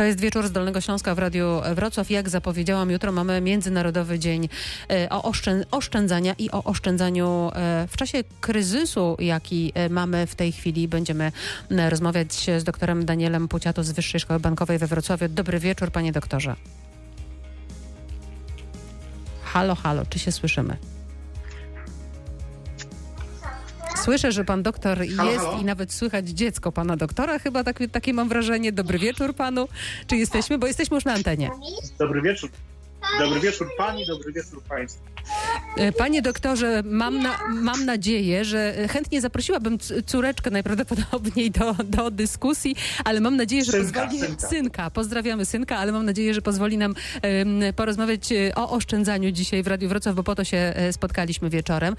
To jest wieczór z Dolnego Śląska w Radiu Wrocław. Jak zapowiedziałam, jutro mamy Międzynarodowy Dzień e, o oszczę oszczędzania i o oszczędzaniu e, w czasie kryzysu, jaki e, mamy w tej chwili. Będziemy rozmawiać z doktorem Danielem Puciato z Wyższej Szkoły Bankowej we Wrocławiu. Dobry wieczór, panie doktorze. Halo, halo, czy się słyszymy? Słyszę, że pan doktor Halo, jest halo? i nawet słychać dziecko pana doktora. Chyba tak, takie mam wrażenie. Dobry wieczór panu. Czy jesteśmy? Bo jesteśmy już na antenie. Dobry wieczór. Dobry wieczór pani, dobry wieczór państwu. E, Panie doktorze, mam, na, mam nadzieję, że chętnie zaprosiłabym córeczkę najprawdopodobniej do, do dyskusji, ale mam nadzieję, że Synka, pozwoli... synka. pozdrawiamy synka, ale mam nadzieję, że pozwoli nam porozmawiać e, o oszczędzaniu dzisiaj w Radiu Wrocław, bo po to się e, spotkaliśmy wieczorem.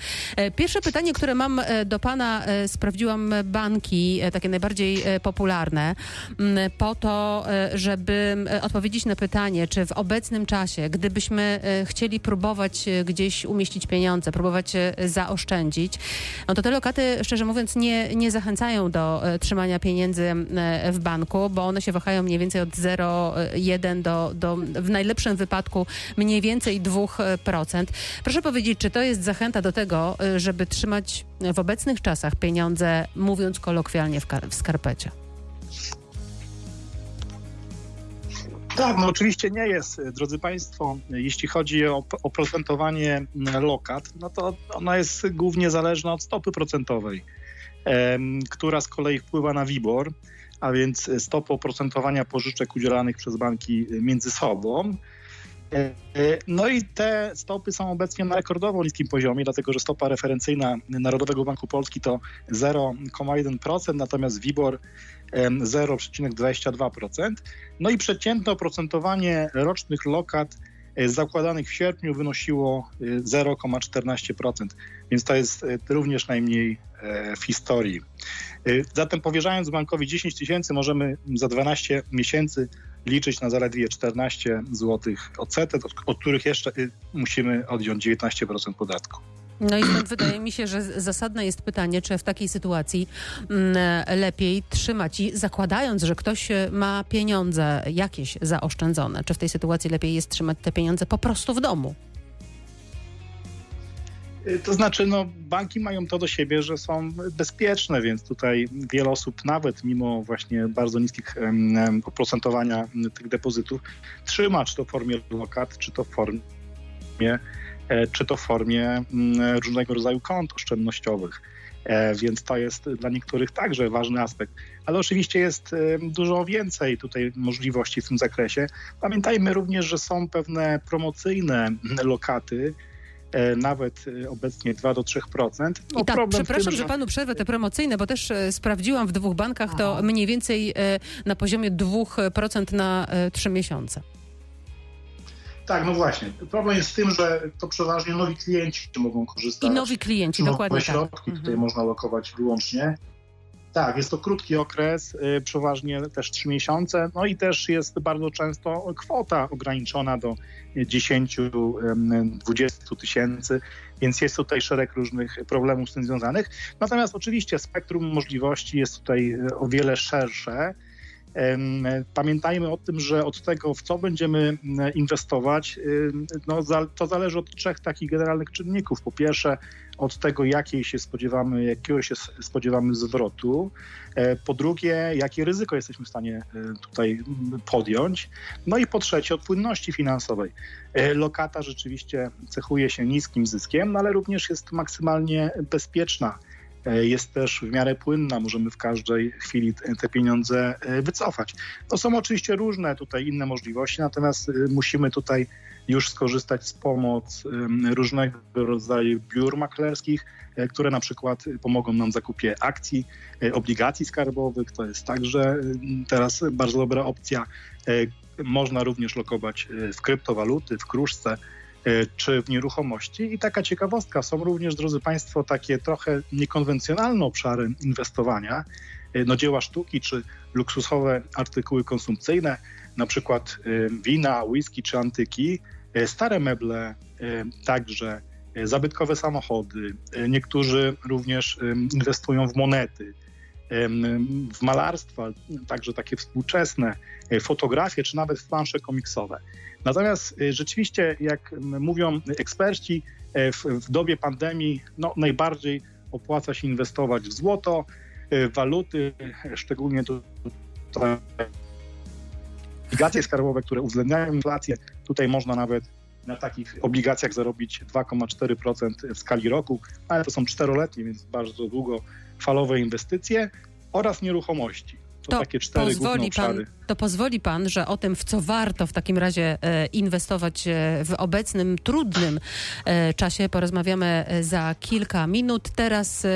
Pierwsze pytanie, które mam do pana, sprawdziłam banki, takie najbardziej popularne, po to, żeby odpowiedzieć na pytanie, czy w obecnym czasie, gdybyśmy e, chcieli próbować e, gdzieś umieścić pieniądze, próbować e, zaoszczędzić, no to te lokaty, szczerze mówiąc, nie, nie zachęcają do trzymania pieniędzy w banku, bo one się wahają mniej więcej od 0,1 do, do w najlepszym wypadku mniej więcej 2%. Proszę powiedzieć, czy to jest zachęta do tego, żeby trzymać w obecnych czasach pieniądze, mówiąc kolokwialnie, w, w skarpecie? Tak, no oczywiście nie jest, drodzy Państwo. Jeśli chodzi o oprocentowanie lokat, no to ona jest głównie zależna od stopy procentowej, która z kolei wpływa na WIBOR, a więc stopy oprocentowania pożyczek udzielanych przez banki między sobą. E, e, No i te stopy są obecnie na rekordowo niskim poziomie, dlatego że stopa referencyjna Narodowego Banku Polski to 0,1%, natomiast WIBOR 0,22%. No i przeciętne oprocentowanie rocznych lokat e, zakładanych w sierpniu wynosiło e, 0,14%, więc to jest e, również najmniej e, w historii. E, Zatem powierzając bankowi 10 tysięcy możemy za 12 miesięcy liczyć na zaledwie 14 zł odsetek, od, których jeszcze e, musimy odjąć 19% podatku. No i stąd wydaje mi się, że zasadne jest pytanie, czy w takiej sytuacji mm, lepiej trzymać i zakładając, że ktoś e, ma pieniądze jakieś zaoszczędzone, czy w tej sytuacji lepiej jest trzymać te pieniądze po prostu w domu? Y, To znaczy, no, banki mają to do siebie, że są bezpieczne, więc tutaj wiele osób, nawet mimo właśnie bardzo niskich em, oprocentowania tych depozytów, trzyma, czy to w formie lokat, czy to w formie, czy to w formie mm, różnego rodzaju kont oszczędnościowych. E, Więc to jest dla niektórych także ważny aspekt. Ale oczywiście jest em, dużo więcej tutaj możliwości w tym zakresie. Pamiętajmy również, że są pewne promocyjne lokaty, e, nawet e, obecnie 2 do 3%. No, I tak, przepraszam, tym, że panu przerwę te promocyjne, bo też e, sprawdziłam w dwóch bankach, to mniej więcej e, na poziomie 2% na e, 3 miesiące. Tak, no właśnie. Problem jest w tym, że to przeważnie nowi klienci mogą korzystać. I nowi klienci, dokładnie tak. środki tutaj Mhm. można lokować wyłącznie. Tak, jest to krótki okres, y, przeważnie też 3 miesiące, no i też jest bardzo często kwota ograniczona do 10-20 tysięcy, więc jest tutaj szereg różnych problemów z tym związanych. Natomiast oczywiście spektrum możliwości jest tutaj y, o wiele szersze. Pamiętajmy o tym, że od tego, w co będziemy inwestować, no, to zależy od trzech takich generalnych czynników. Po pierwsze, od tego, jakiej się spodziewamy, jakiego się spodziewamy zwrotu. E, Po drugie, jakie ryzyko jesteśmy w stanie e, tutaj podjąć. No i po trzecie, od płynności finansowej. E, Lokata rzeczywiście cechuje się niskim zyskiem, ale również jest maksymalnie bezpieczna jest też w miarę płynna, możemy w każdej chwili te pieniądze e, wycofać. To są oczywiście różne tutaj inne możliwości, natomiast e, musimy tutaj już skorzystać z pomocy różnego rodzaju biur maklerskich, e, które na przykład pomogą nam w zakupie akcji, e, obligacji skarbowych. To jest także teraz bardzo dobra opcja. E, Można również lokować e, w kryptowaluty, w kruszce e, czy w nieruchomości. I taka ciekawostka, są również, drodzy Państwo, takie trochę niekonwencjonalne obszary inwestowania, e, no dzieła sztuki czy luksusowe artykuły konsumpcyjne, na przykład e, wina, whisky czy antyki, stare meble, także zabytkowe samochody. Niektórzy również inwestują w monety. w malarstwo, także takie współczesne, fotografie, czy nawet w plansze komiksowe. Natomiast rzeczywiście, jak mówią eksperci, w, w dobie pandemii no, najbardziej opłaca się inwestować w złoto, waluty, szczególnie tutaj obligacje skarbowe, które uwzględniają inflację. Tutaj można nawet na takich obligacjach zarobić 2,4% w skali roku, ale to są czteroletnie, więc bardzo długofalowe inwestycje oraz nieruchomości. To, to takie cztery pozwoli pan, to pozwoli pan, że o tym, w co warto w takim razie e, inwestować e, w obecnym, trudnym e, czasie, porozmawiamy za kilka minut. Teraz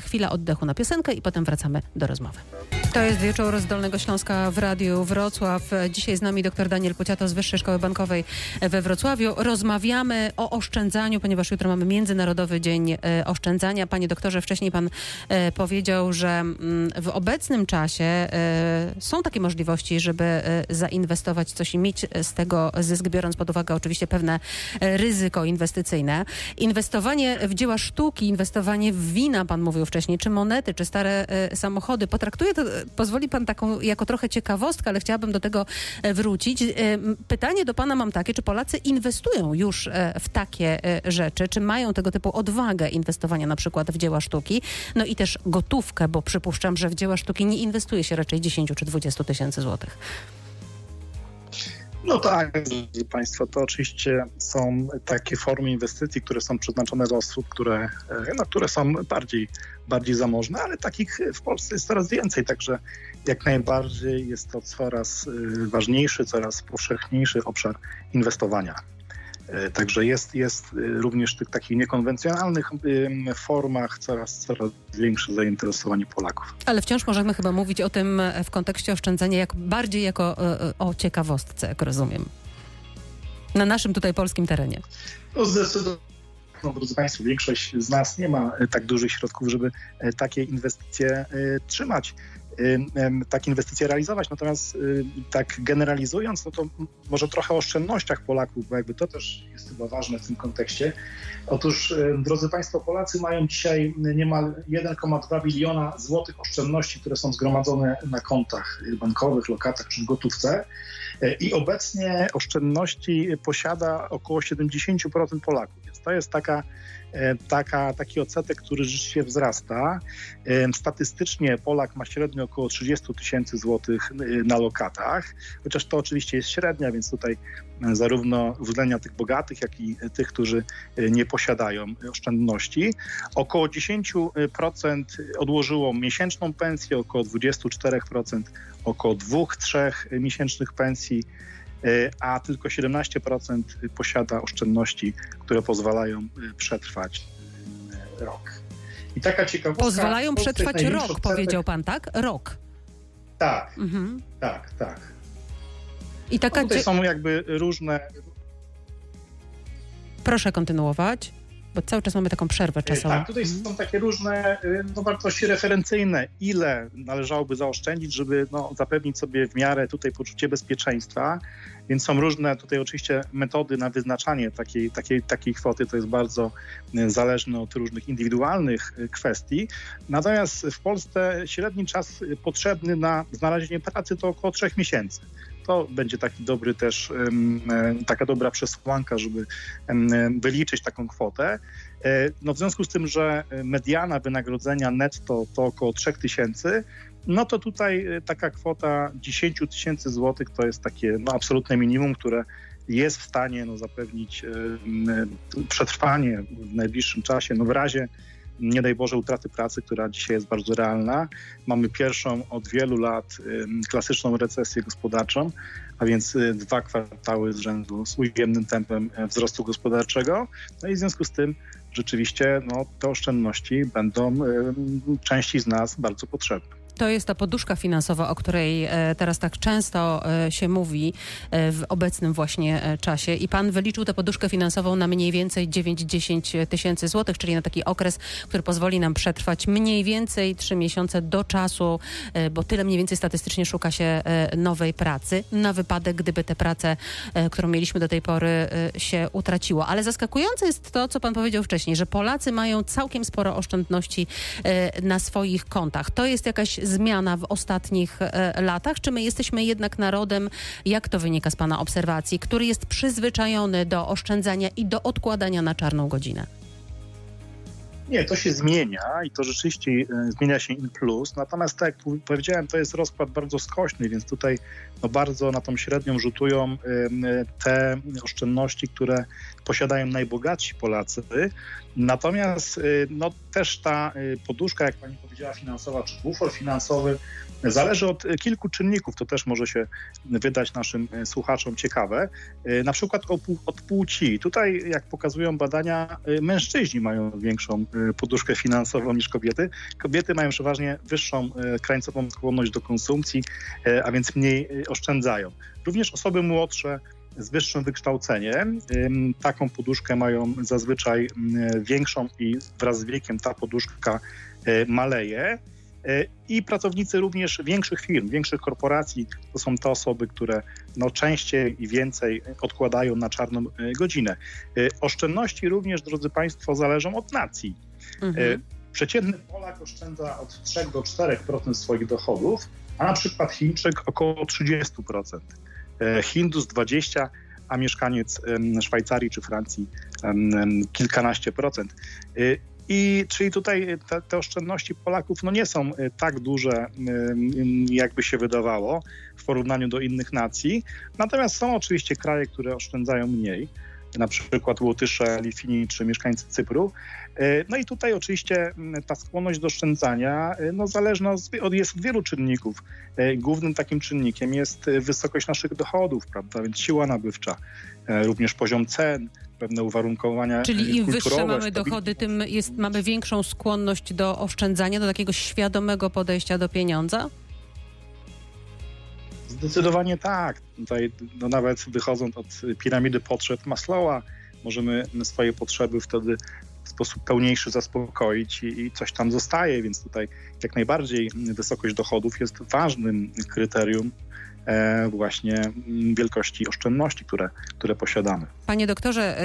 chwila oddechu na piosenkę i potem wracamy do rozmowy. To jest wieczór z Dolnego Śląska w Radiu Wrocław. Dzisiaj z nami dr Daniel Puciato z Wyższej Szkoły Bankowej we Wrocławiu. Rozmawiamy o oszczędzaniu, ponieważ jutro mamy Międzynarodowy Dzień Oszczędzania. Panie doktorze, wcześniej pan powiedział, że mm, w obecnym czasie są takie możliwości, żeby e, zainwestować coś i mieć z tego zysk, biorąc pod uwagę oczywiście pewne e, ryzyko inwestycyjne. Inwestowanie w dzieła sztuki, inwestowanie w wina, pan mówił wcześniej, czy monety, czy stare e, samochody. Potraktuję to, pozwoli pan taką jako trochę ciekawostkę, ale chciałabym do tego wrócić. Pytanie do pana mam takie, czy Polacy inwestują już w takie rzeczy, czy mają tego typu odwagę inwestowania na przykład w dzieła sztuki, no i też gotówkę, bo przypuszczam, że w dzieła sztuki nie inwestuje się raczej 10 czy 20 tysięcy złotych. No tak, Państwo, to oczywiście są takie formy inwestycji, które są przeznaczone dla osób, które, no, które są bardziej, bardziej zamożne, ale takich w Polsce jest coraz więcej, także jak najbardziej jest to coraz e, ważniejszy, coraz powszechniejszy obszar inwestowania. E, także jest, jest e, również w tych takich niekonwencjonalnych formach coraz, coraz większe zainteresowanie Polaków. Ale wciąż możemy chyba mówić o tym e, w kontekście oszczędzania jak bardziej jako o ciekawostce, jak rozumiem. Na naszym tutaj polskim terenie. No zdecydowanie. No, drodzy Państwo, większość z nas nie ma tak dużych środków, żeby takie inwestycje trzymać takie inwestycje realizować. Natomiast y, tak generalizując, no to może trochę o oszczędnościach Polaków, bo jakby to też jest chyba ważne w tym kontekście. Otóż, drodzy Państwo, Polacy mają dzisiaj niemal 1,2 biliona złotych oszczędności, które są zgromadzone na kontach bankowych, lokatach czy w gotówce. E, I obecnie oszczędności posiada około 70% Polaków. Więc to jest taka taka, taki odsetek, który rzeczywiście wzrasta. E, statystycznie Polak ma średnio około 30 tysięcy złotych e, na lokatach, chociaż to oczywiście jest średnia, więc tutaj zarówno uwzględnia tych bogatych, jak i tych, którzy nie posiadają oszczędności. Około 10% odłożyło miesięczną pensję, około 24% około 2-3 miesięcznych pensji E, a tylko 17% posiada oszczędności, które pozwalają e, przetrwać e, rok. I taka ciekawostka. Pozwalają przetrwać rok, odsetek... powiedział pan, tak? Rok. Tak, mhm. tak, tak. I taka no tutaj są jakby różne. Proszę kontynuować bo cały czas mamy taką przerwę czasową. Tak, tutaj są takie różne no, wartości referencyjne, ile należałoby zaoszczędzić, żeby no, zapewnić sobie w miarę tutaj poczucie bezpieczeństwa, więc są różne tutaj oczywiście metody na wyznaczanie takiej, takiej, takiej kwoty, to jest bardzo zależne od różnych indywidualnych kwestii. Natomiast w Polsce średni czas potrzebny na znalezienie pracy to około trzech miesięcy to będzie taki dobry też, taka dobra przesłanka, żeby wyliczyć taką kwotę. E, no w związku z tym, że mediana wynagrodzenia netto to około 3000, no to tutaj e, taka kwota 10 tysięcy złotych to jest takie no, absolutne minimum, które jest w stanie no, zapewnić przetrwanie w najbliższym czasie. No w razie nie daj Boże utraty pracy, która dzisiaj jest bardzo realna. Mamy pierwszą od wielu lat klasyczną recesję gospodarczą, a więc y, dwa kwartały z rzędu z ujemnym tempem e, wzrostu gospodarczego. No i w związku z tym rzeczywiście no, te oszczędności będą części z nas bardzo potrzebne. To jest ta poduszka finansowa, o której e, teraz tak często e, się mówi e, w obecnym właśnie czasie. I pan wyliczył tę poduszkę finansową na mniej więcej 9-10 tysięcy złotych, czyli na taki okres, który pozwoli nam przetrwać mniej więcej 3 miesiące do czasu, bo tyle mniej więcej statystycznie szuka się nowej pracy, na wypadek, gdyby tę pracę, którą mieliśmy do tej pory, się utraciło. Ale zaskakujące jest to, co pan powiedział wcześniej, że Polacy mają całkiem sporo oszczędności na swoich kontach. To jest jakaś zmiana w ostatnich e, latach? Czy my jesteśmy jednak narodem, jak to wynika z Pana obserwacji, który jest przyzwyczajony do oszczędzania i do odkładania na czarną godzinę? Nie, to się zmienia i to rzeczywiście e, zmienia się in plus. Natomiast tak jak powiedziałem, to jest rozkład bardzo skośny, więc tutaj no, bardzo na tą średnią rzutują te oszczędności, które posiadają najbogatsi Polacy. Natomiast y, no, też ta y, poduszka, jak pani powiedziała, finansowa, czy bufor finansowy, zależy od kilku czynników. To też może się wydać naszym słuchaczom ciekawe. Na przykład od płci. Tutaj, jak pokazują badania, mężczyźni mają większą poduszkę finansową niż kobiety. Kobiety mają przeważnie wyższą krańcową skłonność do konsumpcji, a więc mniej oszczędzają. Również osoby młodsze z wyższym wykształceniem. Taką poduszkę mają zazwyczaj większą i wraz z wiekiem ta poduszka maleje. I pracownicy również większych firm, większych korporacji to są te osoby, które no, częściej i więcej odkładają na czarną godzinę. Oszczędności również, drodzy Państwo, zależą od nacji. Mhm. Przeciętny Polak oszczędza od 3 do 4% swoich dochodów, a na przykład Chińczyk około 30%. E, Hindus 20, a mieszkaniec Szwajcarii czy Francji kilkanaście procent. E, I czyli tutaj te, te, oszczędności Polaków no nie są tak duże, jakby się wydawało w porównaniu do innych nacji. Natomiast są oczywiście kraje, które oszczędzają mniej na przykład Łotysze, Litwini czy mieszkańcy Cypru. E, no i tutaj oczywiście ta skłonność do oszczędzania e, no, zależna od, jest od wielu czynników. E, głównym takim czynnikiem jest wysokość naszych dochodów, prawda, więc siła nabywcza, również poziom cen, pewne uwarunkowania Czyli im wyższe mamy dochody, tym jest, mamy większą skłonność do oszczędzania, do takiego świadomego podejścia do pieniądza? Zdecydowanie tak. Tutaj no nawet wychodząc od piramidy potrzeb Maslowa, możemy swoje potrzeby wtedy w sposób pełniejszy zaspokoić i, i, coś tam zostaje, więc tutaj jak najbardziej wysokość dochodów jest ważnym kryterium właśnie mm, wielkości oszczędności, które, które posiadamy. Panie doktorze,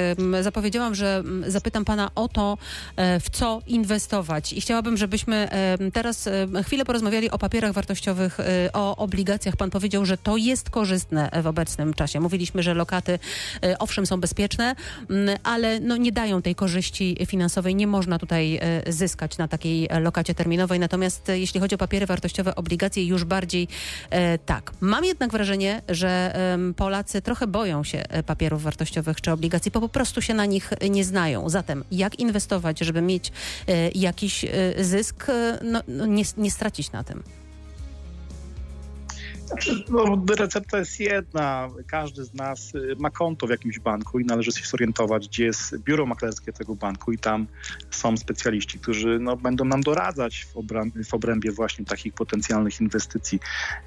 zapowiedziałam, że zapytam pana o to, e, w co inwestować i chciałabym, żebyśmy teraz chwilę porozmawiali o papierach wartościowych, e, o obligacjach. Pan powiedział, że to jest korzystne w obecnym czasie. Mówiliśmy, że lokaty owszem są bezpieczne, ale no nie dają tej korzyści finansowej. Nie można tutaj zyskać na takiej lokacie terminowej. Natomiast jeśli chodzi o papiery wartościowe, obligacje już bardziej tak. Mam jednak wrażenie, że Polacy trochę boją się e, papierów wartościowych czy obligacji, bo po prostu się na nich nie znają. Zatem jak inwestować, żeby mieć e, jakiś e, zysk, no, no, nie, nie stracić na tym? No, recepta jest jedna. Każdy z nas y, ma konto w jakimś banku i należy się zorientować, gdzie jest biuro maklerskie tego banku i tam są specjaliści, którzy no, będą nam doradzać w, w obrębie właśnie takich potencjalnych inwestycji.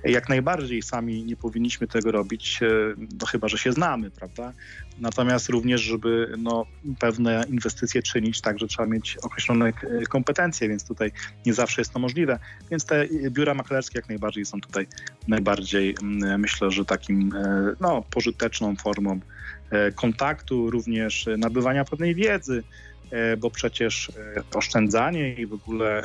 Jak najbardziej sami nie powinniśmy tego robić, y, no, chyba że się znamy, prawda? Natomiast również, żeby no, pewne inwestycje czynić, także trzeba mieć określone e, kompetencje, więc tutaj nie zawsze jest to możliwe. Więc te biura maklerskie jak najbardziej są tutaj najbardziej, mm, myślę, że takim e, no, pożyteczną formą e, kontaktu, również nabywania pewnej wiedzy, bo przecież oszczędzanie i w ogóle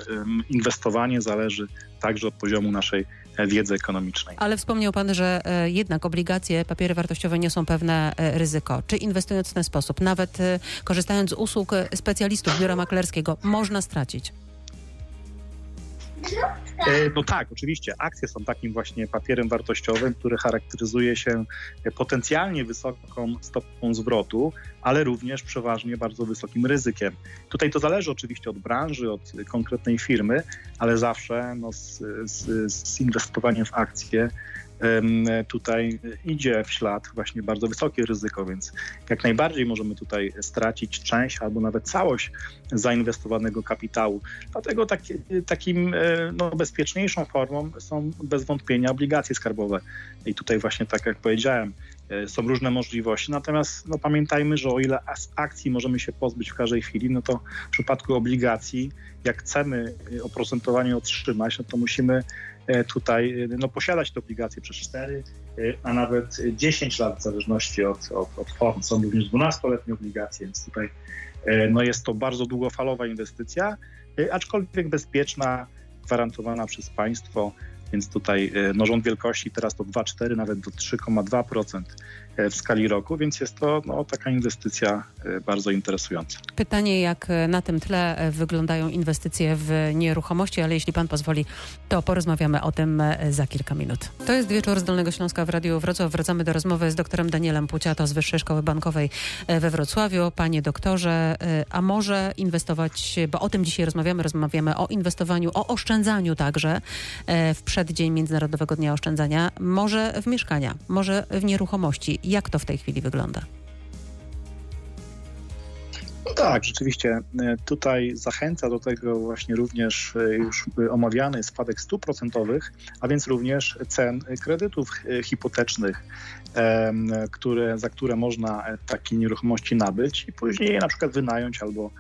inwestowanie zależy także od poziomu naszej wiedzy ekonomicznej. Ale wspomniał Pan, że e, jednak obligacje, papiery wartościowe niosą pewne e, ryzyko. Czy inwestując w ten sposób, nawet e, korzystając z usług specjalistów biura maklerskiego, można stracić? E, no tak, oczywiście. Akcje są takim właśnie papierem wartościowym, który charakteryzuje się potencjalnie wysoką stopą zwrotu, ale również przeważnie bardzo wysokim ryzykiem. Tutaj to zależy oczywiście od branży, od konkretnej firmy, ale zawsze no, z, z, z inwestowaniem w akcje tutaj idzie w ślad właśnie bardzo wysokie ryzyko, więc jak najbardziej możemy tutaj stracić część albo nawet całość zainwestowanego kapitału. Dlatego taki, takim no, bezpieczniejszą formą są bez wątpienia obligacje skarbowe. I tutaj właśnie tak jak powiedziałem, E, są różne możliwości. Natomiast no, pamiętajmy, że o ile akcji możemy się pozbyć w każdej chwili, no to w przypadku obligacji, jak chcemy e, oprocentowanie otrzymać, no to musimy e, tutaj no, posiadać te obligacje przez 4, a nawet 10 lat w zależności od, od, od form. Są również 12-letnie obligacje, więc tutaj no, jest to bardzo długofalowa inwestycja, aczkolwiek bezpieczna, gwarantowana przez państwo. Więc tutaj e, no, rząd wielkości teraz to 2,4 nawet do 3,2% E, w skali roku, więc jest to no, taka inwestycja e, bardzo interesująca. Pytanie, jak na tym tle e, wyglądają inwestycje w nieruchomości, ale jeśli pan pozwoli, to porozmawiamy o tym za kilka minut. To jest wieczór z Dolnego Śląska w Radiu Wrocław. Wracamy do rozmowy z doktorem Danielem Puciato z Wyższej Szkoły Bankowej we Wrocławiu. Panie doktorze, a może inwestować, bo o tym dzisiaj rozmawiamy, rozmawiamy o inwestowaniu, o oszczędzaniu także w przeddzień Międzynarodowego Dnia Oszczędzania, może w mieszkania, może w nieruchomości. Jak to w tej chwili wygląda? No tak, rzeczywiście e, tutaj zachęca do tego właśnie również e, już omawiany spadek stóp procentowych, a więc również cen kredytów e, hipotecznych, które, za które można takie nieruchomości nabyć i później je na przykład wynająć albo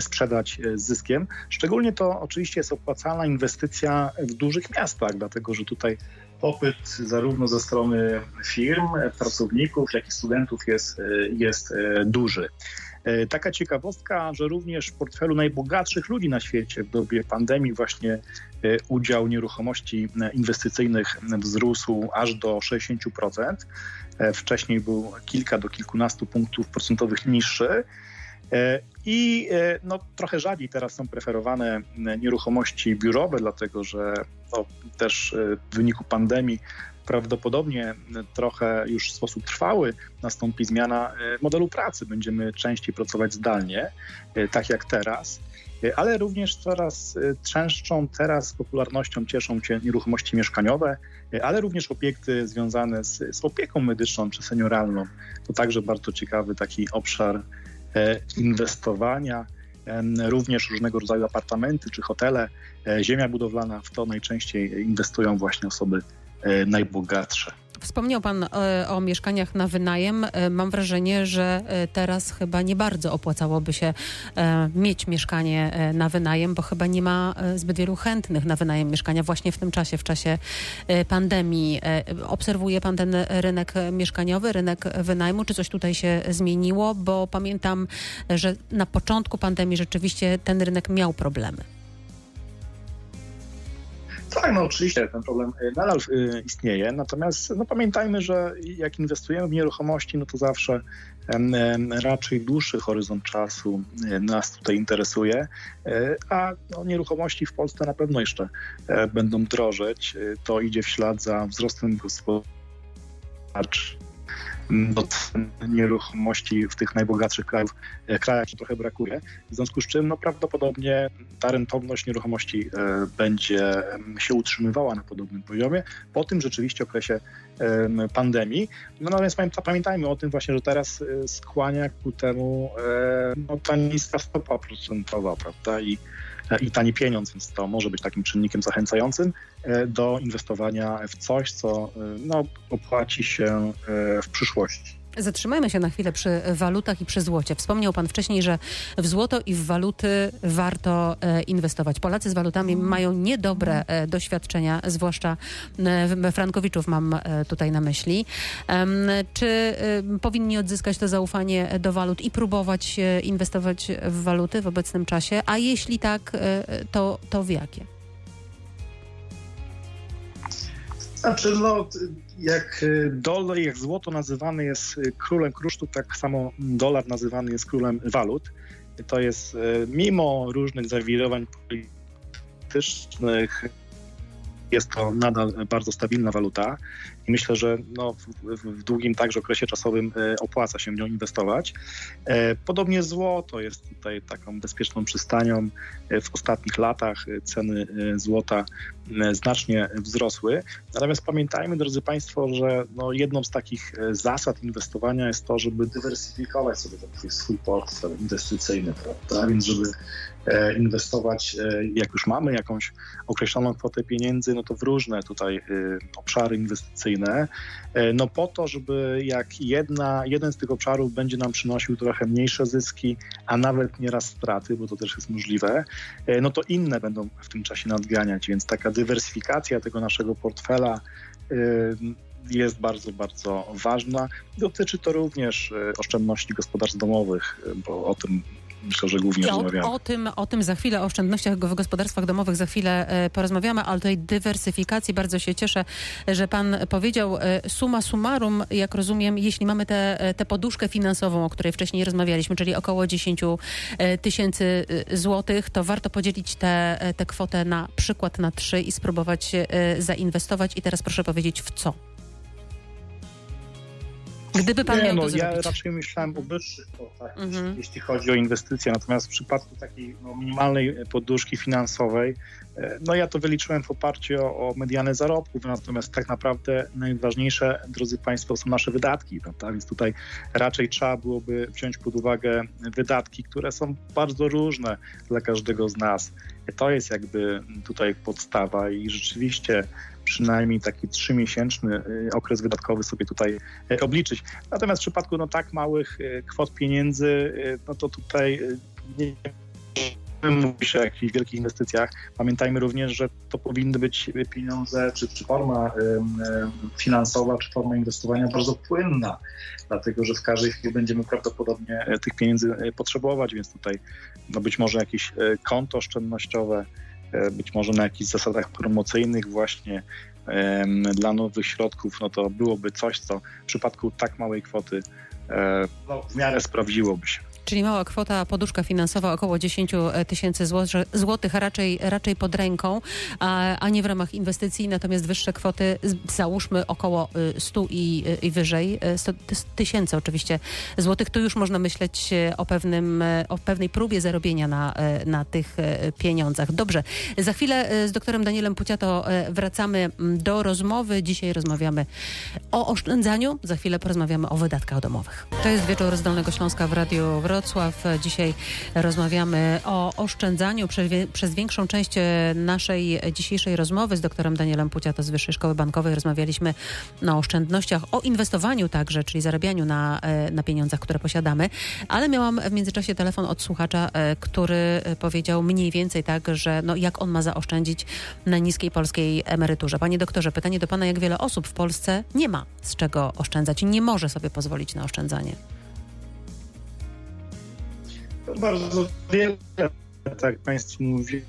sprzedać z zyskiem. Szczególnie to oczywiście jest opłacalna inwestycja w dużych miastach, dlatego że tutaj popyt zarówno ze strony firm, pracowników, jak i studentów jest, jest e, duży. E, taka ciekawostka, że również w portfelu najbogatszych ludzi na świecie w dobie pandemii właśnie e, udział nieruchomości inwestycyjnych wzrósł aż do 60%. Wcześniej był kilka do kilkunastu punktów procentowych niższy. I no, trochę rzadziej teraz są preferowane nieruchomości biurowe, dlatego że no, też e, w wyniku pandemii prawdopodobnie trochę już w sposób trwały nastąpi zmiana e, modelu pracy. Będziemy częściej pracować zdalnie, e, tak jak teraz. Ale również coraz częstszą teraz popularnością cieszą się nieruchomości mieszkaniowe, ale również obiekty związane z, z opieką medyczną czy senioralną. To także bardzo ciekawy taki obszar inwestowania również różnego rodzaju apartamenty czy hotele, e, ziemia budowlana, w to najczęściej inwestują właśnie osoby e, najbogatsze. Wspomniał Pan e, o mieszkaniach na wynajem. E, mam wrażenie, że e, teraz chyba nie bardzo opłacałoby się mieć mieszkanie na wynajem, bo chyba nie ma zbyt wielu chętnych na wynajem mieszkania właśnie w tym czasie, w czasie pandemii. Obserwuje Pan ten rynek mieszkaniowy, rynek wynajmu? Czy coś tutaj się zmieniło? Bo pamiętam, że na początku pandemii rzeczywiście ten rynek miał problemy. Tak, no oczywiście. Ten problem y, nadal y, istnieje, natomiast no, pamiętajmy, że jak inwestujemy w nieruchomości, no to zawsze raczej dłuższy horyzont czasu y, nas tutaj interesuje, a no, nieruchomości w Polsce na pewno jeszcze e, będą drożeć. To idzie w ślad za wzrostem gospodarczym no, nieruchomości w tych najbogatszych krajów, e, krajach trochę brakuje. W związku z czym no, prawdopodobnie ta rentowność nieruchomości e, będzie się utrzymywała na podobnym poziomie po tym rzeczywiście okresie pandemii. No natomiast pamiętajmy o tym właśnie, że teraz e, skłania ku temu no, ta niska stopa procentowa, prawda? I i tani pieniądz, więc to może być takim czynnikiem zachęcającym e, do inwestowania w coś, co e, no, opłaci się e, w przyszłości. Zatrzymajmy się na chwilę przy walutach i przy złocie. Wspomniał Pan wcześniej, że w złoto i w waluty warto e, inwestować. Polacy z walutami mm. mają niedobre e, doświadczenia, zwłaszcza e, Frankowiczów mam tutaj na myśli. Czy powinni odzyskać to zaufanie do walut i próbować inwestować w waluty w obecnym czasie? A jeśli tak, to, to w jakie? Znaczy, no, jak y, dolar, jak złoto nazywane jest y, królem krusztów, tak samo dolar nazywany jest królem walut. To jest y, mimo różnych zawirowań politycznych, jest to nadal bardzo stabilna waluta. I myślę, że no, w, w długim także okresie czasowym opłaca się w nią inwestować. Podobnie złoto jest tutaj taką bezpieczną przystanią. W ostatnich latach ceny złota znacznie wzrosły. Natomiast pamiętajmy, drodzy Państwo, że no jedną z takich zasad inwestowania jest to, żeby dywersyfikować sobie ten swój portfel inwestycyjny, prawda? Więc żeby E, inwestować, e, jak już mamy jakąś określoną kwotę pieniędzy, no to w różne tutaj e, obszary inwestycyjne, no po to, żeby jak jedna, jeden z tych obszarów będzie nam przynosił trochę mniejsze zyski, a nawet nieraz straty, bo to też jest możliwe, no to inne będą w tym czasie nadganiać, więc taka dywersyfikacja tego naszego portfela jest bardzo, bardzo ważna. Dotyczy to również oszczędności gospodarstw domowych, bo o tym myślę, że głównie o, rozmawiamy. O tym, o tym za chwilę, o oszczędnościach w gospodarstwach domowych za chwilę e, porozmawiamy, ale tej dywersyfikacji bardzo się cieszę, że pan powiedział e, suma summarum, jak rozumiem, jeśli mamy tę te, poduszkę finansową, o której wcześniej rozmawialiśmy, czyli około 10 e, tysięcy złotych, to warto podzielić tę te, te kwotę na przykład na trzy i spróbować zainwestować. I teraz proszę powiedzieć w co? Gdyby pan nie, miał no, to ja zrobić. raczej myślałem o wyższych kwotach, mhm. jeśli chodzi o inwestycje. Natomiast w przypadku takiej no, minimalnej poduszki finansowej, e, no ja to wyliczyłem w oparciu o, o mediany zarobków, natomiast tak naprawdę najważniejsze, drodzy Państwo, są nasze wydatki, prawda? Więc tutaj raczej trzeba byłoby wziąć pod uwagę wydatki, które są bardzo różne dla każdego z nas. To jest jakby tutaj podstawa i rzeczywiście przynajmniej taki trzymiesięczny y, okres wydatkowy sobie tutaj y, obliczyć. Natomiast w przypadku no, tak małych y, kwot pieniędzy, no to tutaj nie mówi się o jakichś wielkich inwestycjach. Pamiętajmy również, że to powinny być pieniądze, czy, czy forma finansowa, czy forma inwestowania bardzo płynna, dlatego że w każdej chwili będziemy prawdopodobnie tych pieniędzy potrzebować, więc tutaj no być może jakieś konto oszczędnościowe, być może na jakichś zasadach promocyjnych właśnie dla nowych środków, no to byłoby coś, co w przypadku tak małej kwoty e, no, w miarę sprawdziłoby się. Czyli mała kwota, poduszka finansowa około 10 tysięcy złotych, raczej, raczej pod ręką, a, a nie w ramach inwestycji, natomiast wyższe kwoty, załóżmy około 100 y, i, i wyżej, 100 y, tysięcy oczywiście złotych, tu już można myśleć o, pewnym, o pewnej próbie zarobienia na, na tych pieniądzach. Dobrze, za chwilę z doktorem Danielem Puciato wracamy do rozmowy. Dzisiaj rozmawiamy o oszczędzaniu, za chwilę porozmawiamy o wydatkach domowych. To jest wieczór z Dolnego Śląska w Radiu Wrocław. Dzisiaj rozmawiamy o oszczędzaniu. Przez większą część naszej dzisiejszej rozmowy z doktorem Danielem Puciato z Wyższej Szkoły Bankowej rozmawialiśmy o oszczędnościach, o inwestowaniu także, czyli zarabianiu na, na pieniądzach, które posiadamy. Ale miałam w międzyczasie telefon od słuchacza, e, który powiedział mniej więcej tak, że no, jak on ma zaoszczędzić na niskiej polskiej emeryturze. Panie doktorze, pytanie do pana, jak wiele osób w Polsce nie ma z czego oszczędzać i nie może sobie pozwolić na oszczędzanie? Bardzo wiele, tak Państwu mówię,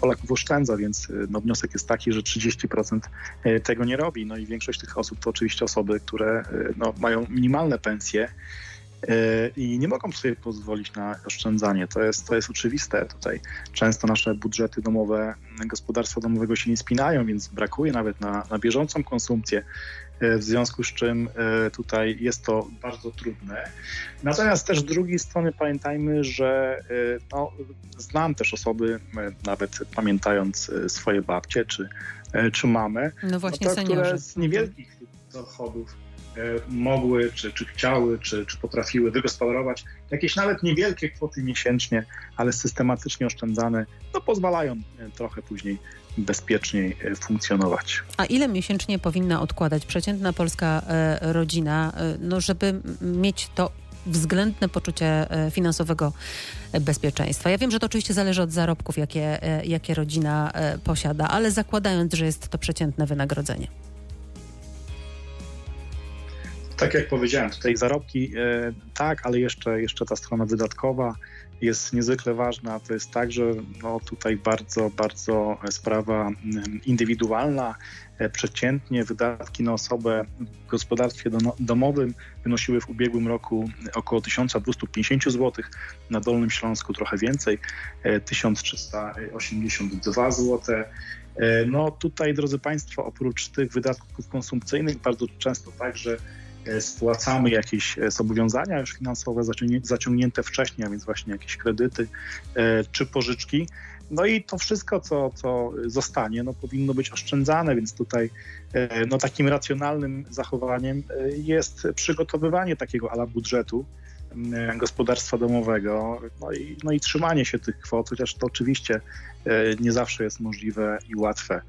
Polaków oszczędza, więc y, no, wniosek jest taki, że 30% y, tego nie robi. No i większość tych osób to oczywiście osoby, które y, no, mają minimalne pensje i nie mogą sobie pozwolić na oszczędzanie. To jest, to jest oczywiste. Tutaj często nasze budżety domowe, gospodarstwa domowego się nie spinają, więc brakuje nawet na, na bieżącą konsumpcję. E, w związku z czym e, tutaj jest to bardzo trudne. Natomiast też z drugiej strony pamiętajmy, że e, no, znam też osoby, nawet pamiętając swoje babcie czy, czy mamę, no właśnie, no to, które z niewielkich dochodów mogły, czy, czy chciały, czy, czy potrafiły wygospodarować jakieś nawet niewielkie kwoty miesięcznie, ale systematycznie oszczędzane, no pozwalają trochę później bezpieczniej e, funkcjonować. A ile miesięcznie powinna odkładać przeciętna polska e, rodzina, e, no żeby mieć to względne poczucie finansowego bezpieczeństwa. Ja wiem, że to oczywiście zależy od zarobków, jakie, jakie rodzina posiada, ale zakładając, że jest to przeciętne wynagrodzenie. Tak jak powiedziałem, tutaj zarobki tak, ale jeszcze, jeszcze ta strona wydatkowa jest niezwykle ważna. To jest tak, że no, tutaj bardzo, bardzo sprawa mm, indywidualna. E, przeciętnie wydatki na osobę w gospodarstwie domowym wynosiły w ubiegłym roku około 1250 zł, na Dolnym Śląsku trochę więcej, 1382 e, zł. E, no tutaj, drodzy Państwo, oprócz tych wydatków konsumpcyjnych, bardzo często także spłacamy jakieś zobowiązania już finansowe zaciągnięte wcześniej, a więc właśnie jakieś kredyty czy pożyczki. No i to wszystko, co, co zostanie, no, powinno być oszczędzane, więc tutaj e, no, takim racjonalnym zachowaniem e, jest przygotowywanie takiego ala budżetu e, gospodarstwa domowego, no i, no i trzymanie się tych kwot, chociaż to oczywiście nie zawsze jest możliwe i łatwe.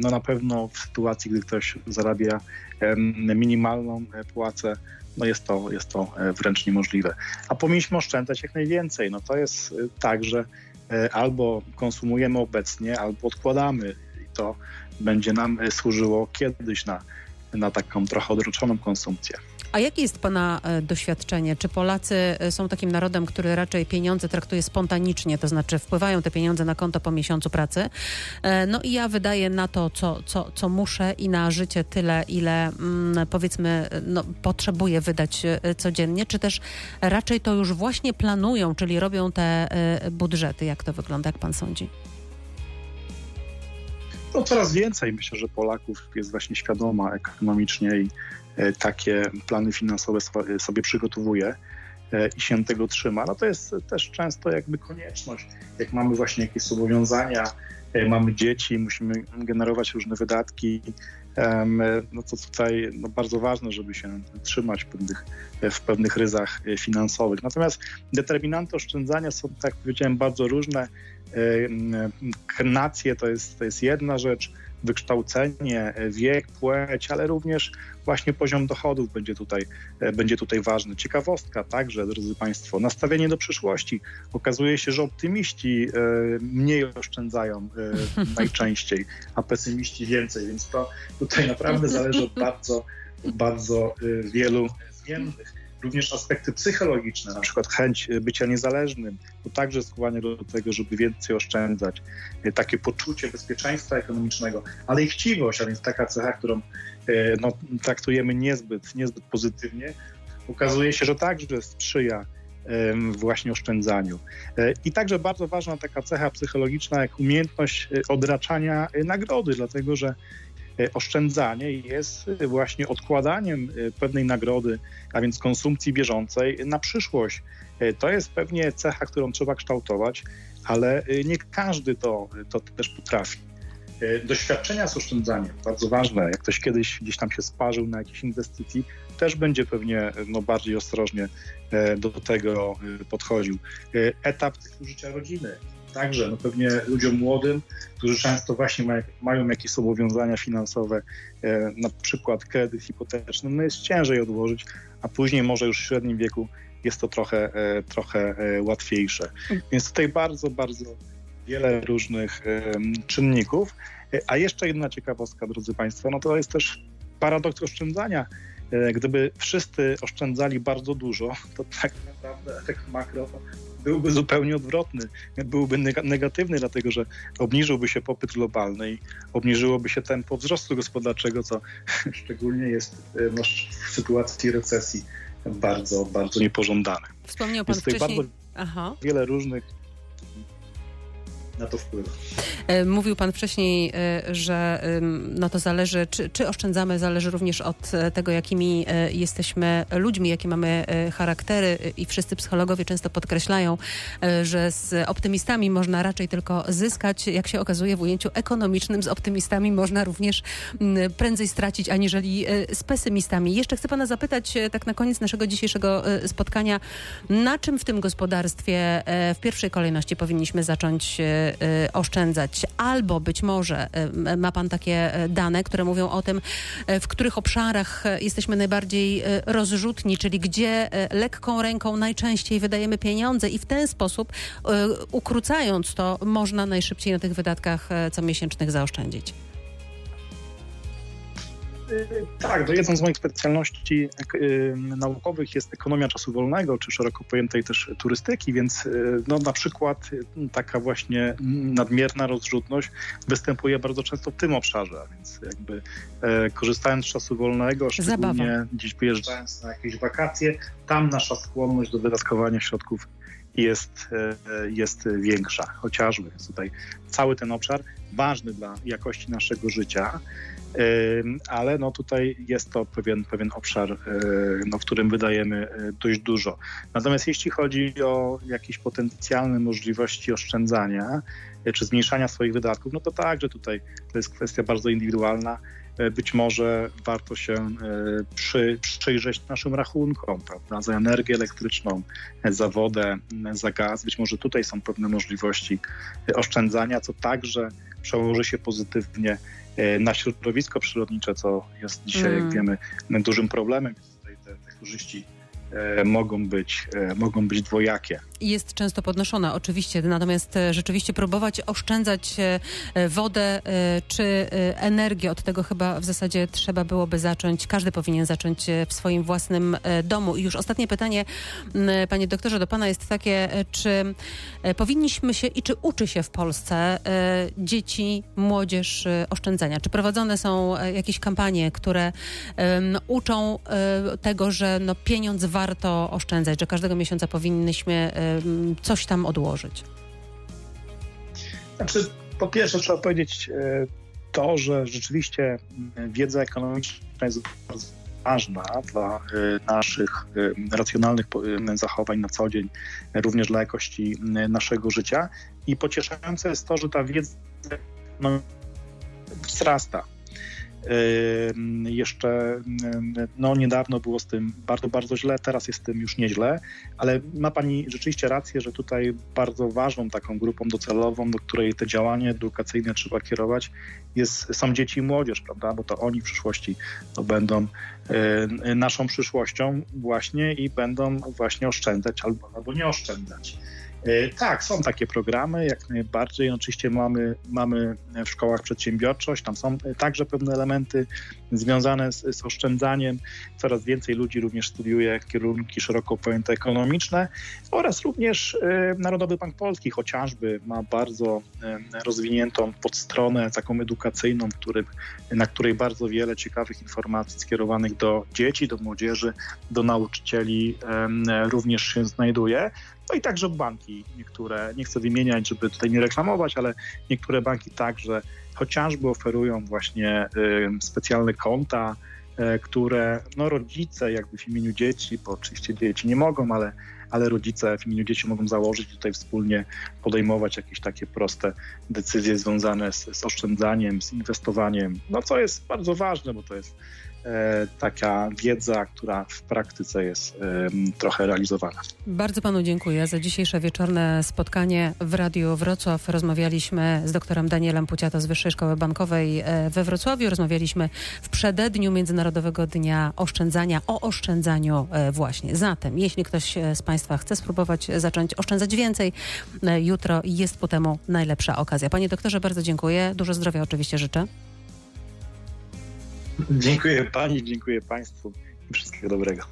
No na pewno w sytuacji, gdy ktoś zarabia minimalną płacę, no jest to, jest to wręcz niemożliwe. A powinniśmy oszczędzać jak najwięcej. No to jest tak, że E, albo konsumujemy obecnie, albo odkładamy i to będzie nam e, służyło kiedyś na, na taką trochę odroczoną konsumpcję. A jakie jest Pana e, doświadczenie? Czy Polacy e, są takim narodem, który raczej pieniądze traktuje spontanicznie, to znaczy wpływają te pieniądze na konto po miesiącu pracy? E, no i ja wydaję na to, co, co, co muszę i na życie tyle, ile mm, powiedzmy no, potrzebuję wydać codziennie, czy też raczej to już właśnie planują, czyli robią te budżety? Jak to wygląda, jak Pan sądzi? No, coraz więcej myślę, że Polaków jest właśnie świadoma ekonomicznie i E, takie plany finansowe sobie przygotowuje e, i się tego trzyma. No to jest też często jakby konieczność. Jak mamy właśnie jakieś zobowiązania, e, mamy dzieci, musimy generować różne wydatki, no to tutaj no bardzo ważne, żeby się trzymać w pewnych, w pewnych ryzach finansowych. Natomiast determinanty oszczędzania są, tak jak powiedziałem, bardzo różne. Nacje to jest, to jest jedna rzecz, wykształcenie, wiek, płeć, ale również właśnie poziom dochodów będzie tutaj, e, będzie tutaj ważny. Ciekawostka także, drodzy Państwo, nastawienie do przyszłości. Okazuje się, że optymiści e, mniej oszczędzają e, najczęściej, a pesymiści więcej, więc to tutaj naprawdę zależy od bardzo, bardzo wielu zmiennych również aspekty psychologiczne, na przykład chęć bycia niezależnym, to także skłania do tego, żeby więcej oszczędzać. Takie poczucie bezpieczeństwa ekonomicznego, ale i chciwość, a więc taka cecha, którą e, no, traktujemy niezbyt, niezbyt pozytywnie, okazuje się, że także sprzyja właśnie oszczędzaniu. E, I także bardzo ważna taka cecha psychologiczna, jak umiejętność e, odraczania nagrody, dlatego że E, oszczędzanie jest właśnie odkładaniem e, pewnej nagrody, a więc konsumpcji bieżącej na przyszłość. E, to jest pewnie cecha, którą trzeba kształtować, ale nie każdy to, to też potrafi. Doświadczenia z oszczędzaniem, bardzo ważne. Jak ktoś kiedyś gdzieś tam się sparzył na jakiejś inwestycji, też będzie pewnie no, bardziej ostrożnie do tego podchodził. Etap życia rodziny, także no pewnie ludziom młodym, którzy często właśnie mają, mają jakieś zobowiązania finansowe, e, na przykład kredyt hipoteczny, no jest ciężej odłożyć, a później może już w średnim wieku jest to trochę, e, trochę e, łatwiejsze. Więc tutaj bardzo, bardzo wiele różnych e, czynników. E, a jeszcze jedna ciekawostka, drodzy Państwo, no to jest też paradoks oszczędzania. Gdyby wszyscy oszczędzali bardzo dużo, to tak naprawdę efekt makro byłby zupełnie odwrotny. Byłby negatywny, dlatego że obniżyłby się popyt globalny i obniżyłoby się tempo wzrostu gospodarczego, co szczególnie jest no, w sytuacji recesji bardzo, bardzo niepożądane. Wspomniał Pan wcześniej... Bardzo Aha. wiele różnych na to wpływa. E, mówił Pan wcześniej, e, że no to zależy, czy, czy oszczędzamy, zależy również od e, tego, jakimi jesteśmy ludźmi, jakie mamy charaktery i wszyscy psychologowie często podkreślają, że z optymistami można raczej tylko zyskać. Jak się okazuje w ujęciu ekonomicznym, z optymistami można również prędzej stracić, aniżeli z pesymistami. Jeszcze chcę Pana zapytać tak na koniec naszego dzisiejszego spotkania, na czym w tym gospodarstwie w pierwszej kolejności powinniśmy zacząć Y, oszczędzać. Albo być może y, ma Pan takie y, dane, które mówią o tym, w których obszarach jesteśmy najbardziej rozrzutni, czyli gdzie lekką ręką najczęściej wydajemy pieniądze i w ten sposób, ukrócając to, można najszybciej na tych wydatkach comiesięcznych zaoszczędzić. Tak, to jedną z moich specjalności naukowych jest ekonomia czasu wolnego, czy szeroko pojętej też turystyki, więc no, na przykład taka właśnie nadmierna rozrzutność występuje bardzo często w tym obszarze, więc jakby e, korzystając z czasu wolnego, szczególnie Zabawa. gdzieś wyjeżdżając na jakieś wakacje, tam nasza skłonność do wydatkowania środków jest, e, jest większa. Chociażby jest tutaj cały ten obszar ważny dla jakości naszego życia, ale no tutaj jest to pewien, pewien obszar, e, no, w którym wydajemy e, dość dużo. Natomiast jeśli chodzi o jakieś potencjalne możliwości oszczędzania czy zmniejszania swoich wydatków, no to także tutaj to jest kwestia bardzo indywidualna. Być może warto się przy, przyjrzeć naszym rachunkom, prawda, za energię elektryczną, za wodę, za gaz. Być może tutaj są pewne możliwości oszczędzania, co także przełoży się pozytywnie na środowisko przyrodnicze, co jest dzisiaj, mm. jak wiemy, dużym problemem. Tutaj te, te korzyści e, mogą być, e, mogą być dwojakie jest często podnoszona, oczywiście, natomiast e, rzeczywiście próbować oszczędzać e, e, wodę czy energię, od tego chyba w zasadzie trzeba byłoby zacząć, każdy powinien zacząć w swoim własnym domu. I już ostatnie pytanie, panie doktorze, do pana jest takie, czy powinniśmy się i czy uczy się w Polsce dzieci, młodzież oszczędzania? Czy prowadzone są jakieś kampanie, które uczą tego, że no, pieniądz warto oszczędzać, że każdego miesiąca powinniśmy coś tam odłożyć? Znaczy, po pierwsze trzeba powiedzieć e, to, że rzeczywiście wiedza ekonomiczna jest bardzo ważna dla e, naszych e, racjonalnych zachowań na co dzień, również dla jakości naszego życia. I pocieszające jest to, że ta wiedza no, wzrasta. Jeszcze no, niedawno było z tym bardzo, bardzo źle, teraz jest z tym już nieźle, ale ma Pani rzeczywiście rację, że tutaj bardzo ważną taką grupą docelową, do której te działania edukacyjne trzeba kierować, jest, są dzieci i młodzież, prawda? Bo to oni w przyszłości to będą naszą przyszłością właśnie i będą właśnie oszczędzać albo, albo nie oszczędzać. E, tak, są takie programy, jak najbardziej. Oczywiście mamy, mamy w szkołach przedsiębiorczość, tam są także pewne elementy związane z, z oszczędzaniem. Coraz więcej ludzi również studiuje kierunki szeroko pojęte ekonomiczne oraz również e, Narodowy Bank Polski chociażby ma bardzo e, rozwiniętą podstronę taką edukacyjną, którym, na której bardzo wiele ciekawych informacji skierowanych do dzieci, do młodzieży, do nauczycieli również się znajduje. No i także banki niektóre, nie chcę wymieniać, żeby tutaj nie reklamować, ale niektóre banki także chociażby oferują właśnie specjalne konta, y, które no, rodzice jakby w imieniu dzieci, bo oczywiście dzieci nie mogą, ale, ale rodzice w imieniu dzieci mogą założyć tutaj wspólnie podejmować jakieś takie proste decyzje związane z, z oszczędzaniem, z inwestowaniem, no co jest bardzo ważne, bo to jest E, taka wiedza, która w praktyce jest trochę realizowana. Bardzo panu dziękuję za dzisiejsze wieczorne spotkanie w Radiu Wrocław. Rozmawialiśmy z doktorem Danielem Puciato z Wyższej Szkoły Bankowej e, we Wrocławiu. Rozmawialiśmy w przededniu Międzynarodowego Dnia Oszczędzania o oszczędzaniu e, właśnie. Zatem, jeśli ktoś z państwa chce spróbować zacząć oszczędzać więcej, jutro jest po temu najlepsza okazja. Panie doktorze, bardzo dziękuję. Dużo zdrowia oczywiście życzę. Dziękuję pani, dziękuję państwu i wszystkiego dobrego.